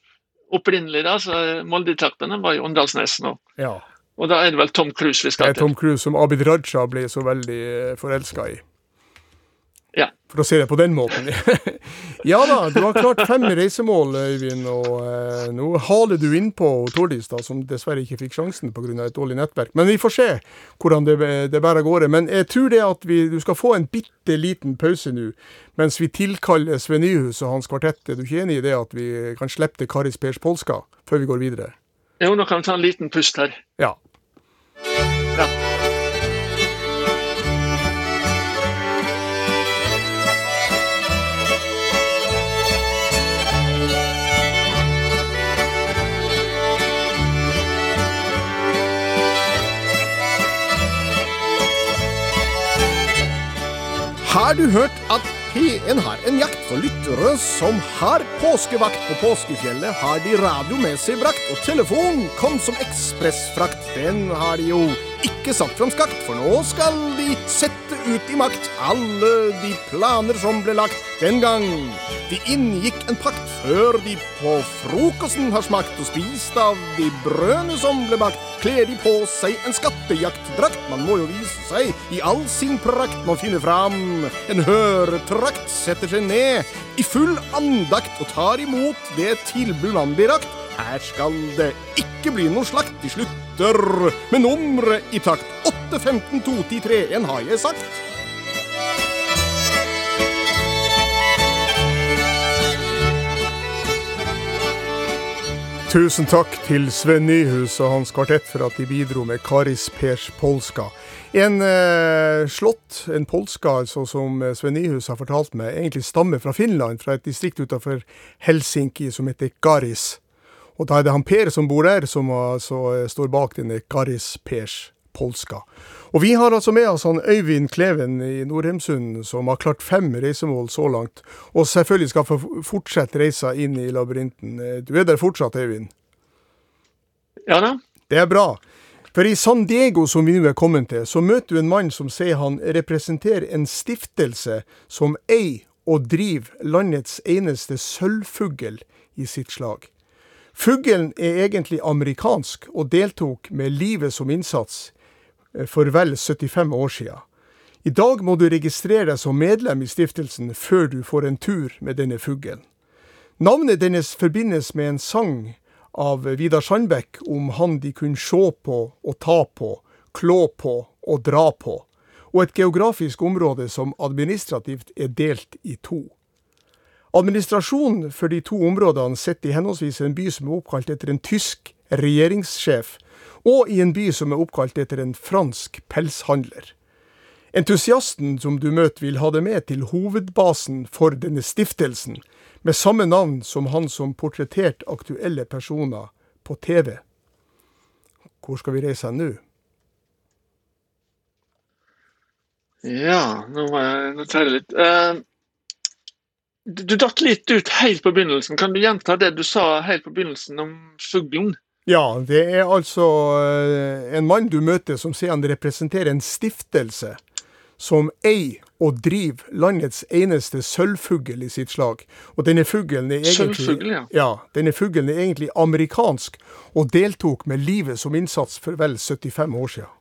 opprinnelig, da. så Molde-traktene var i Åndalsnes nå. ja. Og da er det vel Tom Cruise vi Det er. Tom Cruise som Abid Raja ble så veldig forelska i. Ja. For å si det på den måten. ja da, du har klart fem reisemål, Øyvind. Og eh, nå haler du innpå Tordis, da, som dessverre ikke fikk sjansen pga. et dårlig nettverk. Men vi får se hvordan det, det bærer av gårde. Men jeg tror det at vi, du skal få en bitte liten pause nå, mens vi tilkaller Sven Nyhus og hans kvartett. Er du ikke enig i det at vi kan slippe til Karis Pers Polska før vi går videre? Jo, nå kan vi ta en liten pust her. Ja. ja. Har du hørt at P1 har en jakt for lyttere som har påskevakt på påskefjellet? Har de radio med seg brakt, og telefon kom som ekspressfrakt. Den har de jo ikke satt fram skakt, for nå skal de sette ut i makt alle de planer som ble lagt den gang. De inngikk en pakt før de på frokosten har smakt og spist av de brødene som ble bakt. Kler de på seg en skattejaktdrakt, man må jo vise seg i all sin prakt. Man finner fram en høretrakt, setter seg ned i full andakt og tar imot det tilbud man blir rakt. Her skal det ikke bli noe slakt. De slutter med nummeret i takt. 8, 15, 2, 10, 3, 1 har jeg sagt. Tusen takk til Sven Nyhus og hans kvartett for at de bidro med Karis Pers polska. En eh, slått, en polska altså, som Sven Nyhus har fortalt meg, egentlig stammer fra Finland, fra et distrikt utenfor Helsinki som heter Garis. Og da er det han Per som bor der, som altså står bak denne Garis Pers polska. Og vi har altså med oss han Øyvind Kleven i Nordheimsund, som har klart fem reisemål så langt. Og selvfølgelig skal få fortsette reisa inn i labyrinten. Du er der fortsatt, Øyvind? Ja da. Det er bra. For i San Diego, som vi nå er kommet til, så møter du en mann som sier han representerer en stiftelse som eier og driver landets eneste sølvfugl i sitt slag. Fuglen er egentlig amerikansk, og deltok med livet som innsats eh, for vel 75 år siden. I dag må du registrere deg som medlem i stiftelsen før du får en tur med denne fuglen. Navnet dennes forbindes med en sang av Vidar Sandbekk om han de kunne se på og ta på, klå på og dra på, og et geografisk område som administrativt er delt i to. Administrasjonen for de to områdene sitter i henholdsvis en by som er oppkalt etter en tysk regjeringssjef, og i en by som er oppkalt etter en fransk pelshandler. Entusiasten som du møter, vil ha deg med til hovedbasen for denne stiftelsen, med samme navn som han som portretterte aktuelle personer på TV. Hvor skal vi reise nå? Ja, nå må jeg notere litt. Uh, du datt litt ut helt på begynnelsen. Kan du gjenta det du sa helt på begynnelsen om fuglen? Ja, det er altså eh, en mann du møter som sier han representerer en stiftelse som eier og driver landets eneste sølvfugl i sitt slag. Og denne fuglen er egentlig, ja. ja, denne fuglen er egentlig amerikansk, og deltok med livet som innsats for vel 75 år siden.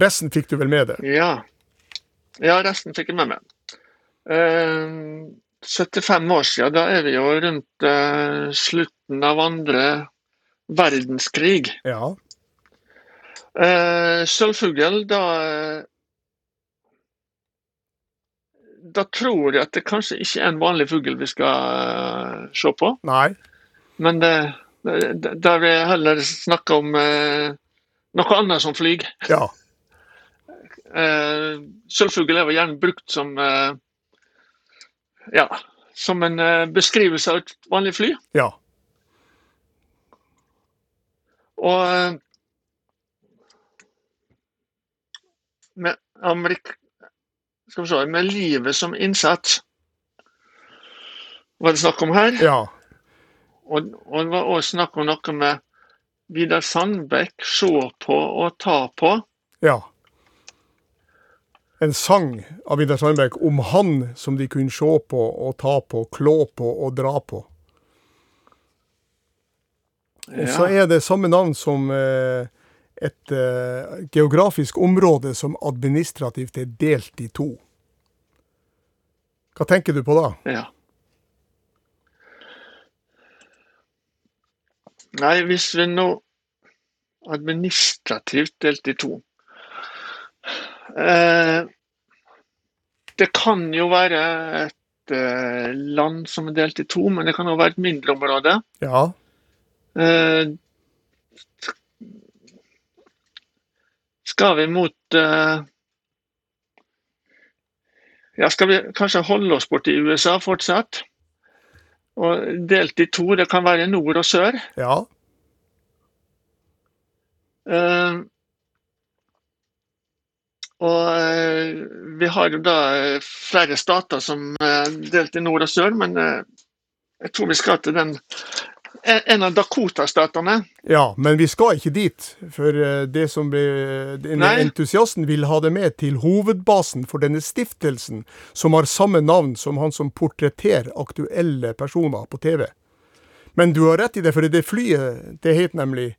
Resten fikk du vel med deg? Ja. Ja, resten fikk jeg med meg. Eh, 75 år siden, da er vi jo rundt eh, slutten av andre verdenskrig. Ja. Eh, Sølvfugl, da Da tror jeg at det kanskje ikke er en vanlig fugl vi skal uh, se på. Nei. Men det, det, der vi heller snakker om uh, noe annet som flyr. Ja. Uh, Sølvfugl er gjerne brukt som uh, ja, som en uh, beskrivelse av et vanlig fly. Ja. Og med, Amerik skal vi se, med livet som innsats var det snakk om her. Ja. Og, og det var også snakk om noe med Vidar Sandbekk, se på og ta på. Ja en sang av Vidar Sandberg om han som de kunne se på og ta på, klå på og dra på. Og så er det samme navn som eh, et uh, geografisk område som administrativt er delt i to. Hva tenker du på da? Ja. Nei, hvis vi nå administrativt delt i to eh, Det kan jo være et eh, land som er delt i to, men det kan òg være et mindre område. Ja. Eh, skal vi mot eh, ja, Skal vi kanskje holde oss borti USA fortsatt? Og delt i to, det kan være nord og sør. Ja. Uh, og uh, vi har jo da flere stater som er delt i nord og sør, men jeg tror vi skal til den en av Dakota-statene. Ja, men vi skal ikke dit. For det som ble, entusiasten vil ha det med til hovedbasen for denne stiftelsen, som har samme navn som han som portretterer aktuelle personer på TV. Men du har rett i det, for det flyet, det het nemlig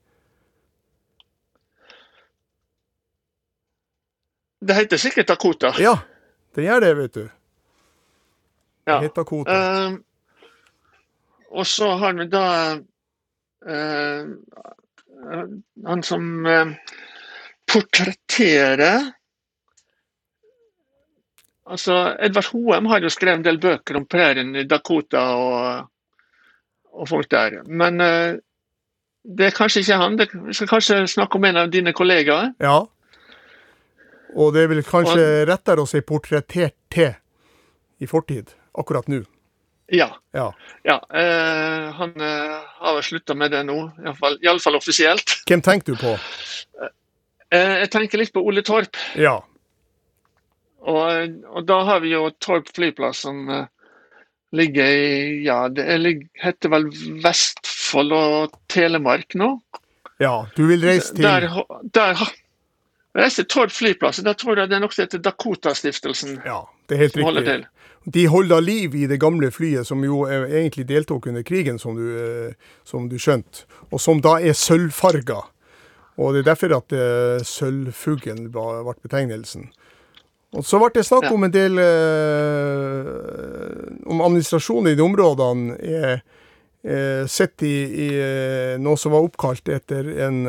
Det heter sikkert Dakota. Ja, det gjør det, vet du. Det ja. heter Dakota. Uh, og så har vi da uh, han som uh, portretterer Altså, Edvard Hoem har jo skrevet en del bøker om prærien i Dakota og, og folk der. Men det er kanskje ikke han. vi skal kanskje snakke om en av dine kollegaer. Ja. Og det er vel kanskje og, rettere å si portrettert til i fortid, akkurat nå. Ja. ja. ja eh, han eh, har vel slutta med det nå, iallfall offisielt. Hvem tenker du på? Eh, jeg tenker litt på Ole Torp. Ja. Og, og da har vi jo Torp flyplass som eh, ligger i Ja, det ligger, heter vel Vestfold og Telemark nå. Ja, du vil reise til Der, der, Reise tord flyplass, da tror jeg det er noe som heter Dakota-stiftelsen. Ja, det er helt riktig. De holder liv i det gamle flyet, som jo egentlig deltok under krigen, som du, eh, som du skjønte. Og som da er sølvfarga. Og det er derfor at uh, sølvfuglen ble betegnelsen. Og Så ble det snakk om en del uh, om administrasjonen i de områdene er sett i, i noe som var oppkalt etter en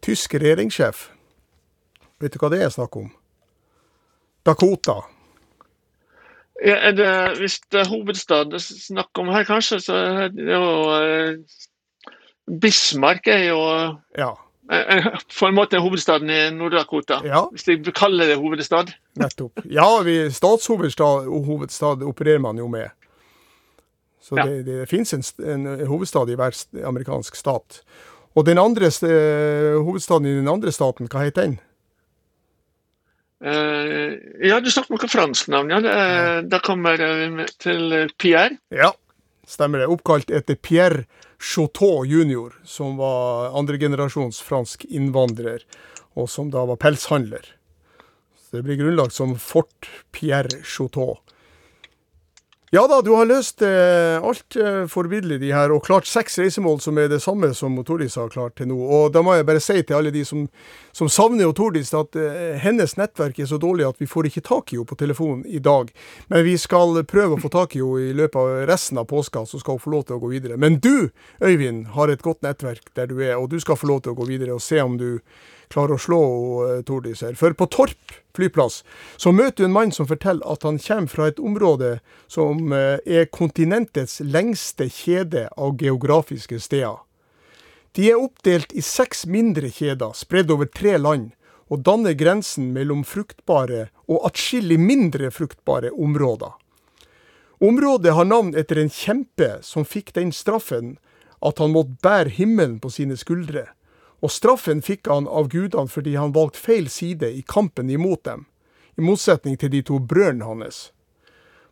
tysk regjeringssjef. Vet du hva det er snakk om? Dakota. Ja, er det, hvis det er hovedstad det er snakk om her, kanskje, så er det jo eh, Bismarck er jo ja. på en måte hovedstaden i Nord-Dakota, ja. hvis de kaller det hovedstad. Nettopp. Ja, vi, statshovedstad hovedstad opererer man jo med. Så ja. det, det finnes en, en, hovedstad i hver amerikansk stat. Og den andre hovedstaden i den andre staten, hva heter den? Uh, ja, du snakker noe fransk navn, ja. Det, da kommer vi til Pierre. Ja, stemmer det. Oppkalt etter Pierre Chauteau jr., som var andregenerasjons fransk innvandrer, og som da var pelshandler. Så det blir grunnlagt som Fort Pierre Chauteau. Ja da, du har løst eh, alt eh, forbilledlig de her, og klart seks reisemål som er det samme som Tordis har klart til nå. Og da må jeg bare si til alle de som, som savner Tordis, at eh, hennes nettverk er så dårlig at vi får ikke tak i henne på telefon i dag. Men vi skal prøve å få tak i henne i løpet av resten av påska, så skal hun få lov til å gå videre. Men du, Øyvind, har et godt nettverk der du er, og du skal få lov til å gå videre og se om du klarer å slå uh, Tordis her. For på Torp flyplass så møter du en mann som forteller at han kommer fra et område som uh, er kontinentets lengste kjede av geografiske steder. De er oppdelt i seks mindre kjeder spredd over tre land, og danner grensen mellom fruktbare og atskillig mindre fruktbare områder. Området har navn etter en kjempe som fikk den straffen at han måtte bære himmelen på sine skuldre og straffen fikk han av gudene fordi han valgte feil side i kampen imot dem, i motsetning til de to brødrene hans.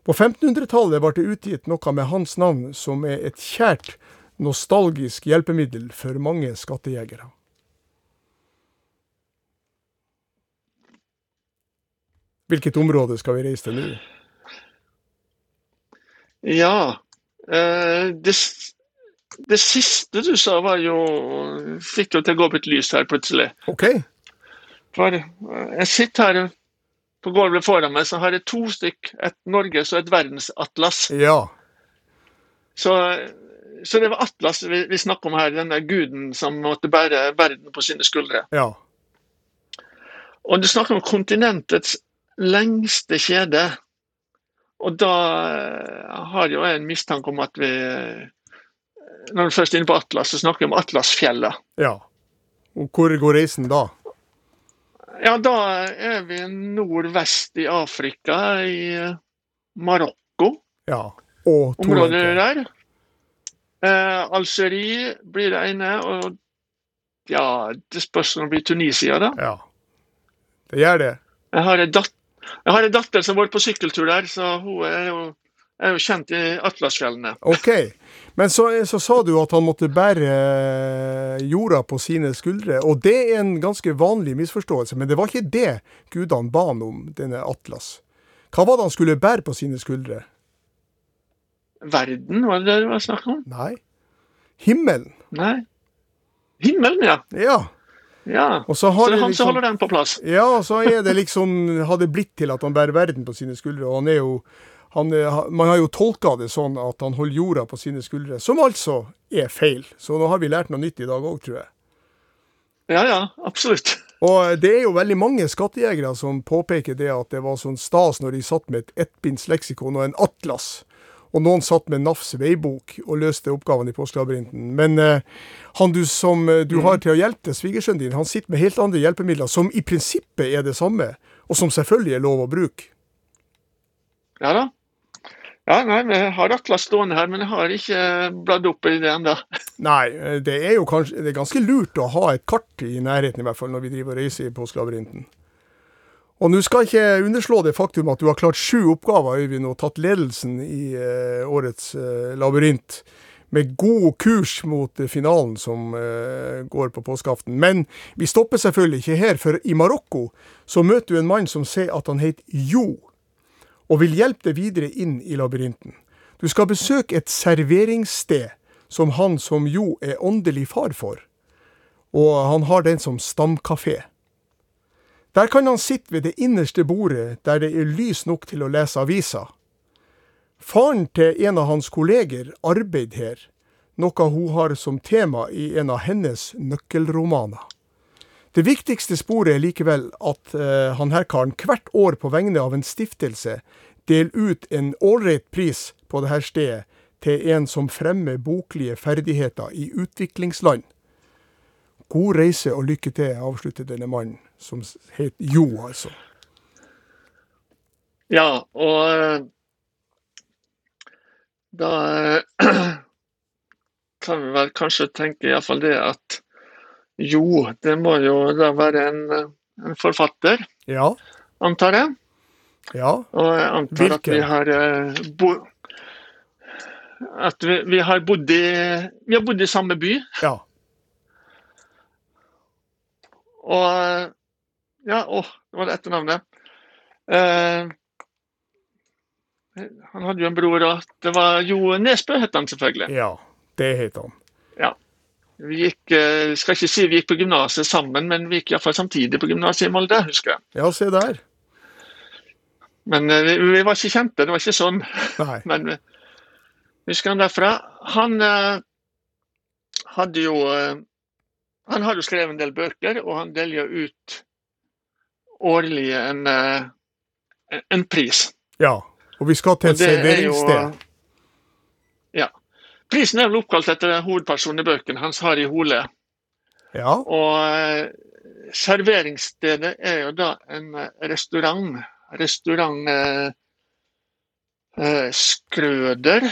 På 1500-tallet ble det utgitt noe med hans navn som er et kjært, nostalgisk hjelpemiddel for mange skattejegere. Hvilket område skal vi reise til nå? Ja, eh, det det siste du sa, var jo Fikk jo til å gå opp et lys her plutselig. Ok. For jeg sitter her på gulvet foran meg, så har jeg to stykk. Et Norges- og et verdensatlas. Ja. Så, så det var Atlas vi, vi snakker om her, denne guden som måtte bære verden på sine skuldre. Ja. Og du snakker om kontinentets lengste kjede. Og da har jo jeg en mistanke om at vi Når vi først er inne på Atlas, så snakker vi om Atlasfjellet. ja. Og hvor går reisen da? Ja, da er vi nordvest i Afrika, i Marokko. Ja. Og området der. Eh, Algerie blir det ene, og ja, det spørs om det blir Tunisia, da. Ja. Det gjør det. Jeg har en, dat jeg har en datter som har vært på sykkeltur der, så hun er jo, er jo kjent i Atlasfjellene. OK. Men så, så sa du at han måtte bære eh, jorda på sine skuldre, og det er en ganske vanlig misforståelse. Men det var ikke det gudene ba han om, denne Atlas. Hva var det han skulle bære på sine skuldre? Verden, var det det det var snakk om? Nei. Himmelen. Nei. Himmelen, ja. Ja. ja. Så Så det er han som liksom holder den på plass. Ja, og så er det liksom Har det blitt til at han bærer verden på sine skuldre. Og han er jo han, er- Man har jo tolka det sånn at han holder jorda på sine skuldre, som altså er feil. Så nå har vi lært noe nytt i dag òg, tror jeg. Ja, ja, absolutt. Og det er jo veldig mange skattejegere som påpeker det at det var sånn stas når de satt med et ettbinds leksikon og en atlas. Og noen satt med NAFs veibok og løste oppgavene i postlabyrinten. Men eh, han du som du du har til å hjelpe svigersønnen din, han sitter med helt andre hjelpemidler som i prinsippet er det samme, og som selvfølgelig er lov å bruke. Ja da. Ja, nei, vi har Atlas stående her, men jeg har ikke bladd opp i det ennå. Nei, eh, det er jo kanskje det er ganske lurt å ha et kart i nærheten, i hvert fall når vi driver og reiser i påskelabyrinten. Og nå skal jeg ikke underslå det faktum at du har klart sju oppgaver, Øyvind, og tatt ledelsen i eh, årets eh, labyrint. Med god kurs mot eh, finalen som eh, går på påskeaften. Men vi stopper selvfølgelig ikke her, for i Marokko så møter du en mann som sier at han heter Jo, og vil hjelpe deg videre inn i labyrinten. Du skal besøke et serveringssted som han som Jo er åndelig far for, og han har den som stamkafé. Der kan han sitte ved det innerste bordet der det er lys nok til å lese avisa. Faren til en av hans kolleger arbeider her, noe hun har som tema i en av hennes nøkkelromaner. Det viktigste sporet er likevel at eh, han her karen hvert år på vegne av en stiftelse deler ut en ålreit pris på dette stedet til en som fremmer boklige ferdigheter i utviklingsland. God reise og lykke til, avslutter denne mannen, som het Jo, altså. Ja, og eh, da eh, kan vi vel kanskje tenke iallfall det at jo, det må jo da være en, en forfatter, Ja, antar jeg. ja, Og jeg antar at vi har eh, bo at vi, vi har bodd i Vi har bodd i samme by. ja. Og Ja, å, det var det etternavnet. Eh, han hadde jo en bror, og det var Jo Nesbø, het han selvfølgelig. Ja, det het han. Vi gikk, jeg skal ikke si vi gikk på gymnaset sammen, men vi gikk iallfall samtidig på gymnaset i Molde, husker jeg. Ja, se der. Men eh, vi, vi var ikke kjente, det var ikke sånn. Nei. Men eh, husker han derfra. Han uh, hadde jo uh, Han har jo skrevet en del bøker, og han jo ut årlig en, eh, en- pris. Ja. Og vi skal til et det er jo, serveringssted. Ja. Prisen er vel oppkalt etter hovedpersonen i bøken, Hans Harry Hole. Ja. Og eh, serveringsstedet er jo da en eh, restaurant. Restaurant eh, eh, Skrøder,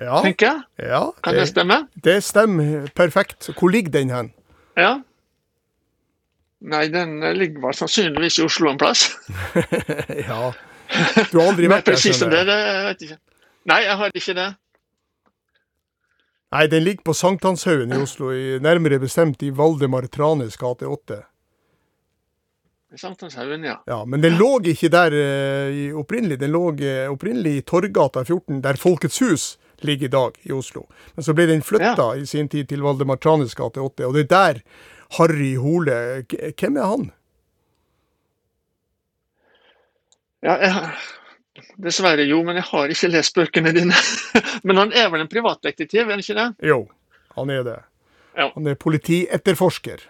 Ja. tenker jeg. ja Kan det stemme? det stemmer perfekt. Hvor ligger den hen? Ja. Nei, den ligger vel sannsynligvis i Oslo en plass. ja. Du har aldri vært der, det, det vet jeg ikke. Nei, jeg har ikke det. Nei, den ligger på Sankthanshaugen i Oslo, i, nærmere bestemt i Valdemar Tranes gate 8. I Sankthanshaugen, ja. Ja, men den lå ikke der eh, i opprinnelig. Den lå eh, opprinnelig i Torgata 14, der Folkets hus ligger i dag, i Oslo. Men så ble den flytta ja. i sin tid til Valdemar Tranes gate 8, og det er der Harry Hole Hvem er han? Ja, jeg, dessverre jo, men jeg har ikke lest bøkene dine. men han er vel en privatdetektiv, er han ikke det? Jo, han er det. Ja. Han er politietterforsker.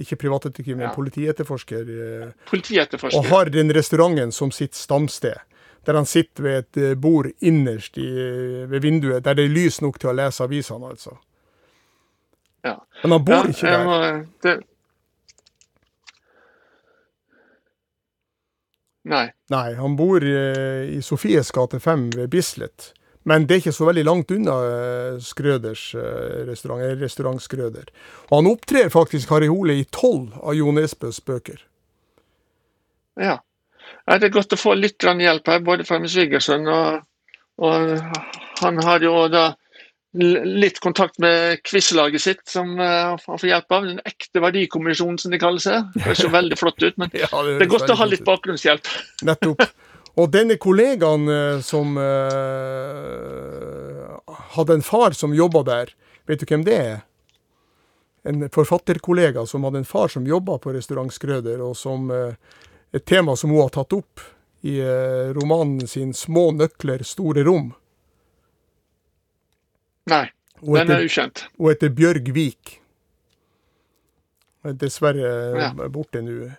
Ikke privatdetektiv, men ja. politietterforsker. Eh, politietterforsker. Og har den restauranten som sitt stamsted. Der han sitter ved et eh, bord innerst i, ved vinduet, der det er lys nok til å lese avisene, altså. Ja. Men han bor ja, ikke der. Må, det... Nei. Nei, han bor i, eh, i Sofies gate 5 ved Bislett. Men det er ikke så veldig langt unna eh, Skrøders eh, restaurant, eller restaurant Skrøder. Og han opptrer faktisk Harry Hole i tolv av Jo Nesbøs bøker. Ja. Det er godt å få litt hjelp her, både fra min svigersønn og, og, han har jo da litt kontakt med quizlaget sitt, som uh, han får hjelp av. Den ekte verdikommisjonen, som de kaller seg. Det ser jo veldig flott ut, men ja, det, det, er godt å ha litt bakgrunnshjelp. Nettopp. Og denne kollegaen uh, som uh, hadde en far som jobba der, vet du hvem det er? En forfatterkollega som hadde en far som jobba på restaurant Skrøder, og som uh, et tema som hun har tatt opp i romanen sin 'Små nøkler, store rom'. Nei, den er ukjent. Hun heter Bjørg Vik. Dessverre ja. borte nå.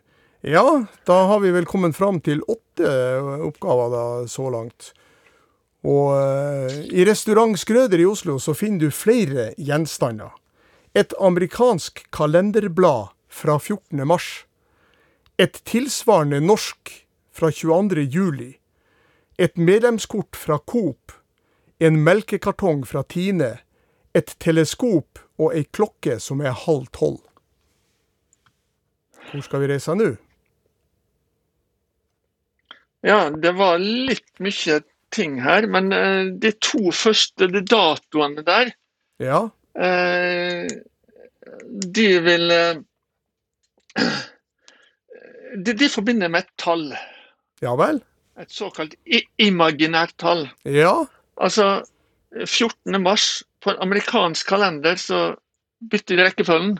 Ja, da har vi vel kommet fram til åtte oppgaver da, så langt. Og uh, i restaurant Skrøder i Oslo så finner du flere gjenstander. Et amerikansk kalenderblad fra 14. mars. Et tilsvarende norsk fra 22. juli. Et medlemskort fra Coop. En melkekartong fra Tine. Et teleskop og ei klokke som er halv tolv. Hvor skal vi reise nå? Ja, det var litt mye ting her, men uh, de to første de datoene der Ja. Uh, de vil uh, de, de, forbinder med et tall. Ja vel? Et såkalt imaginært tall. Ja. Altså 14. mars på en amerikansk kalender så bytter de rekkefølgen.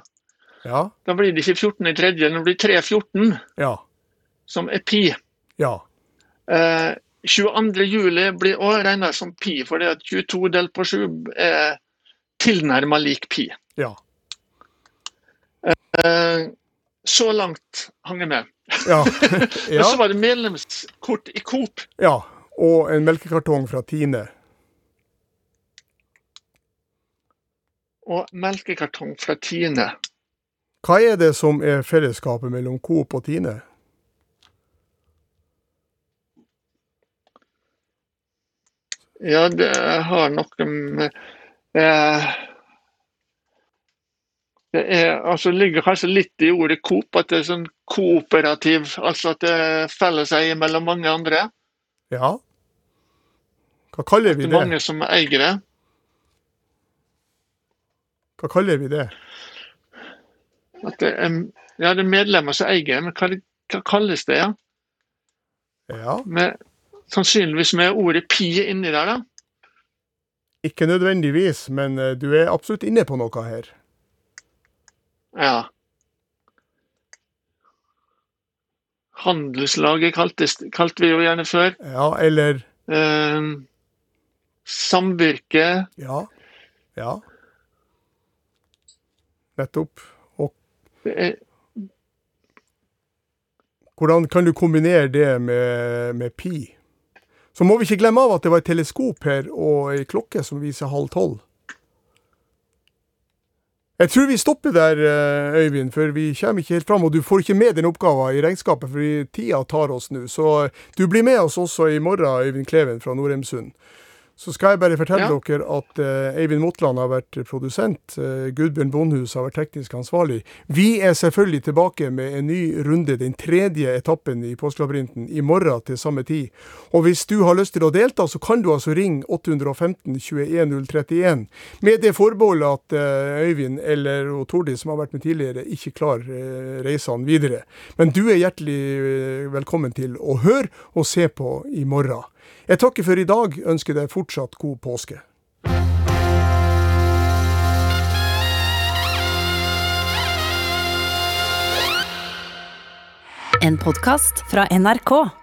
Ja. Da blir det ikke 14 i tredje, det blir 3.14, ja. som er pi. Ja. Eh, 22. juli blir òg regna som pi, fordi at 22 delt på 7 er tilnærma lik pi. Ja. Eh, så langt hang jeg med. Ja. ja. så var det medlemskort i Coop. Ja, og en melkekartong fra Tine. Og melkekartong fra Tine. Hva er det som er fellesskapet mellom Coop og Tine? Ja, det har noe med eh, det er, altså, ligger kanskje litt i ordet Coop, at det er sånn kooperativ. Altså at det feller seg mellom mange andre. Ja. Hva kaller vi det? Mange som eier det. Hva kaller vi det? At det er, ja, det er medlemmer som eier men hva, hva kalles det? ja? Ja. Med, Sannsynligvis med ordet pi inni der, da? Ikke nødvendigvis, men eh, du er absolutt inne på noe her. Ja. Handelslaget kaltes, kalte vi jo gjerne før. Ja, eller eh, Samvirke. Ja. Ja. Nettopp. Og hvordan kan du kombinere det med, med pi? Så må vi ikke glemme av at det var et teleskop her og ei klokke som viser halv tolv. Jeg tror vi stopper der, eh, Øyvind, for vi kommer ikke helt fram. Og du får ikke med den oppgaven i regnskapet, for tida tar oss nå. Så du blir med oss også i morgen, Øyvind Kleven fra Norheimsund. Så skal jeg bare fortelle ja. dere at uh, Eivind Motland har vært produsent. Uh, Gudbjørn Bondhus har vært teknisk ansvarlig. Vi er selvfølgelig tilbake med en ny runde, den tredje etappen i Påskelabyrinten, i morgen til samme tid. Og hvis du har lyst til å delta, så kan du altså ringe 815 21031. Med det forbeholdet at uh, Øyvind eller Tordis, som har vært med tidligere, ikke klarer reisene videre. Men du er hjertelig velkommen til å høre og se på i morgen. Jeg takker for i dag, ønsker deg fortsatt god påske. En podkast fra NRK.